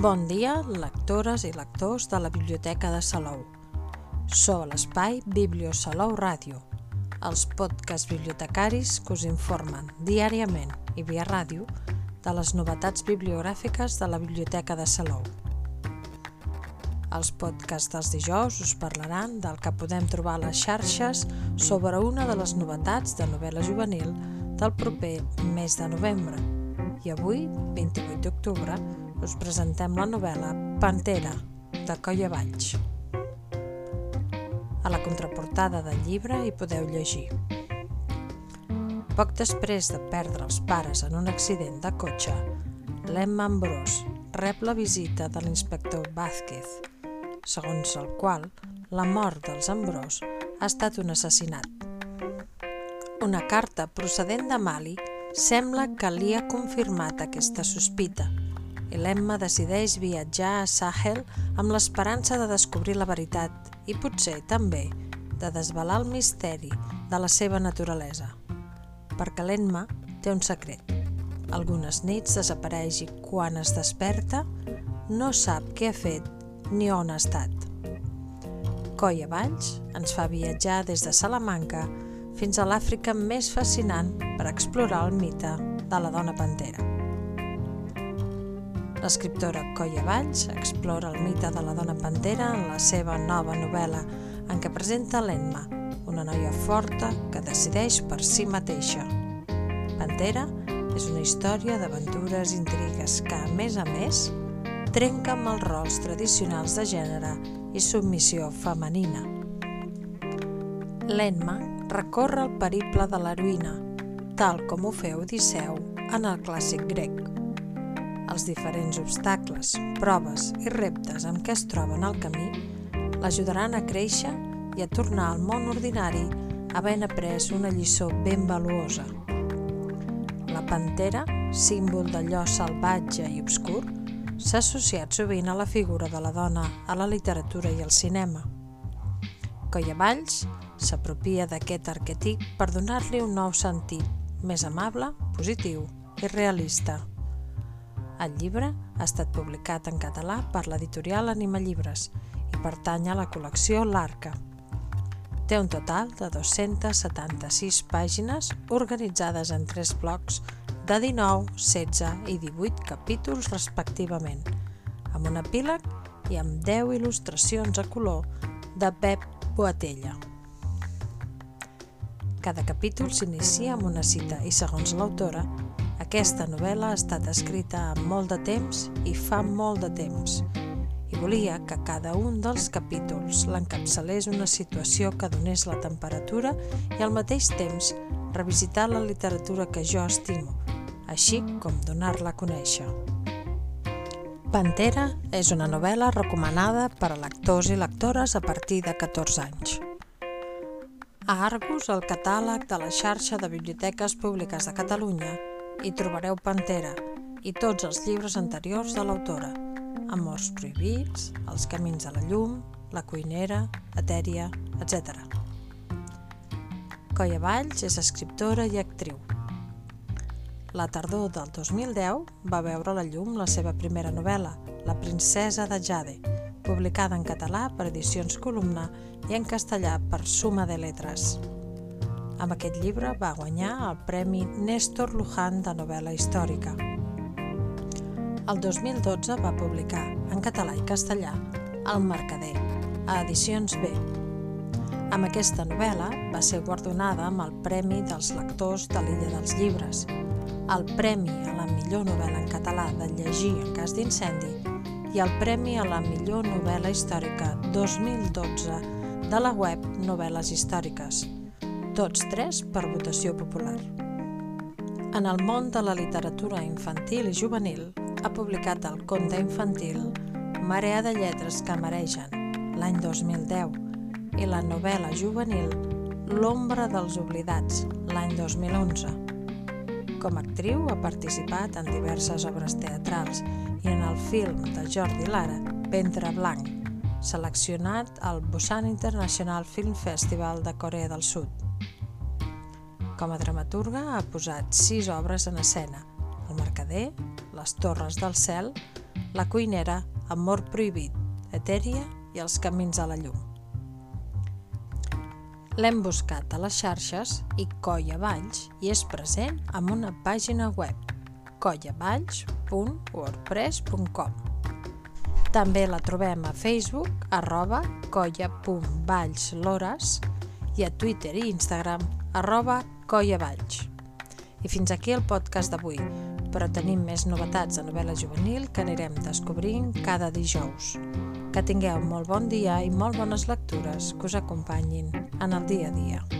Bon dia, lectores i lectors de la Biblioteca de Salou. Sou a l'espai Biblio Salou Ràdio, els podcasts bibliotecaris que us informen diàriament i via ràdio de les novetats bibliogràfiques de la Biblioteca de Salou. Els podcasts dels dijous us parlaran del que podem trobar a les xarxes sobre una de les novetats de novel·la juvenil del proper mes de novembre. I avui, 28 d'octubre, us presentem la novel·la Pantera, de Colla Valls. A la contraportada del llibre hi podeu llegir. Poc després de perdre els pares en un accident de cotxe, l'Emma Ambrós rep la visita de l'inspector Vázquez, segons el qual la mort dels Ambrós ha estat un assassinat. Una carta procedent de Mali sembla que li ha confirmat aquesta sospita i l'Emma decideix viatjar a Sahel amb l'esperança de descobrir la veritat i potser també de desvelar el misteri de la seva naturalesa. Perquè l'Emma té un secret. Algunes nits desapareix i quan es desperta no sap què ha fet ni on ha estat. Colla Valls ens fa viatjar des de Salamanca fins a l'Àfrica més fascinant per explorar el mite de la dona pantera. L'escriptora Colla Valls explora el mite de la dona pantera en la seva nova novel·la en què presenta l'Enma, una noia forta que decideix per si mateixa. Pantera és una història d'aventures i intrigues que, a més a més, trenca amb els rols tradicionals de gènere i submissió femenina. L'Enma recorre el periple de l'heroïna, tal com ho feu Odisseu en el clàssic grec. Els diferents obstacles, proves i reptes amb què es troben al camí l'ajudaran a créixer i a tornar al món ordinari havent après una lliçó ben valuosa. La pantera, símbol d'allò salvatge i obscur, s'ha associat sovint a la figura de la dona a la literatura i al cinema. Colla Valls s'apropia d'aquest arquetip per donar-li un nou sentit, més amable, positiu i realista. El llibre ha estat publicat en català per l'editorial Anima Llibres i pertany a la col·lecció L'Arca. Té un total de 276 pàgines organitzades en tres blocs de 19, 16 i 18 capítols respectivament, amb un epíleg i amb 10 il·lustracions a color de Pep Boatella. Cada capítol s'inicia amb una cita i, segons l'autora, aquesta novel·la ha estat escrita amb molt de temps i fa molt de temps, i volia que cada un dels capítols l'encapçalés una situació que donés la temperatura i al mateix temps revisitar la literatura que jo estimo, així com donar-la a conèixer. Pantera és una novel·la recomanada per a lectors i lectores a partir de 14 anys. A Argus, el catàleg de la xarxa de biblioteques públiques de Catalunya, hi trobareu Pantera i tots els llibres anteriors de l'autora, Amors prohibits, Els camins de la llum, La cuinera, Etèria, etc. Colla Valls és escriptora i actriu. La tardor del 2010 va veure la llum la seva primera novel·la, La princesa de Jade, publicada en català per Edicions Columna i en castellà per Suma de Letres. Amb aquest llibre va guanyar el Premi Néstor Luján de novel·la històrica. El 2012 va publicar, en català i castellà, El Mercader, a Edicions B. Amb aquesta novel·la va ser guardonada amb el Premi dels Lectors de l'Illa dels Llibres, el Premi a la millor novel·la en català de llegir en cas d'incendi i el Premi a la millor novel·la històrica 2012 de la web Novel·les Històriques, tots tres per votació popular. En el món de la literatura infantil i juvenil ha publicat el conte infantil Marea de lletres que mereixen l'any 2010 i la novel·la juvenil L'ombra dels oblidats l'any 2011 com a actriu ha participat en diverses obres teatrals i en el film de Jordi Lara, Ventre Blanc, seleccionat al Busan International Film Festival de Corea del Sud. Com a dramaturga ha posat sis obres en escena, El mercader, Les torres del cel, La cuinera, Amor prohibit, Etèria i els camins a la llum. L'hem buscat a les xarxes i Colla Valls i és present amb una pàgina web collavalls.wordpress.com També la trobem a Facebook arroba colla.vallslores i a Twitter i Instagram arroba collavalls. I fins aquí el podcast d'avui, però tenim més novetats de novel·la juvenil que anirem descobrint cada dijous. Que tingueu molt bon dia i molt bones lectures que us acompanyin en el dia a dia.